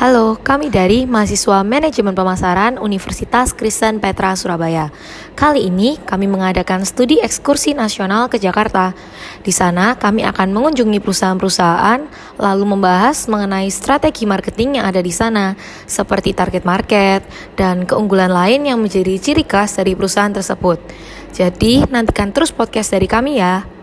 Halo, kami dari mahasiswa Manajemen Pemasaran Universitas Kristen Petra Surabaya. Kali ini kami mengadakan studi ekskursi nasional ke Jakarta. Di sana kami akan mengunjungi perusahaan-perusahaan lalu membahas mengenai strategi marketing yang ada di sana, seperti target market dan keunggulan lain yang menjadi ciri khas dari perusahaan tersebut. Jadi, nantikan terus podcast dari kami ya.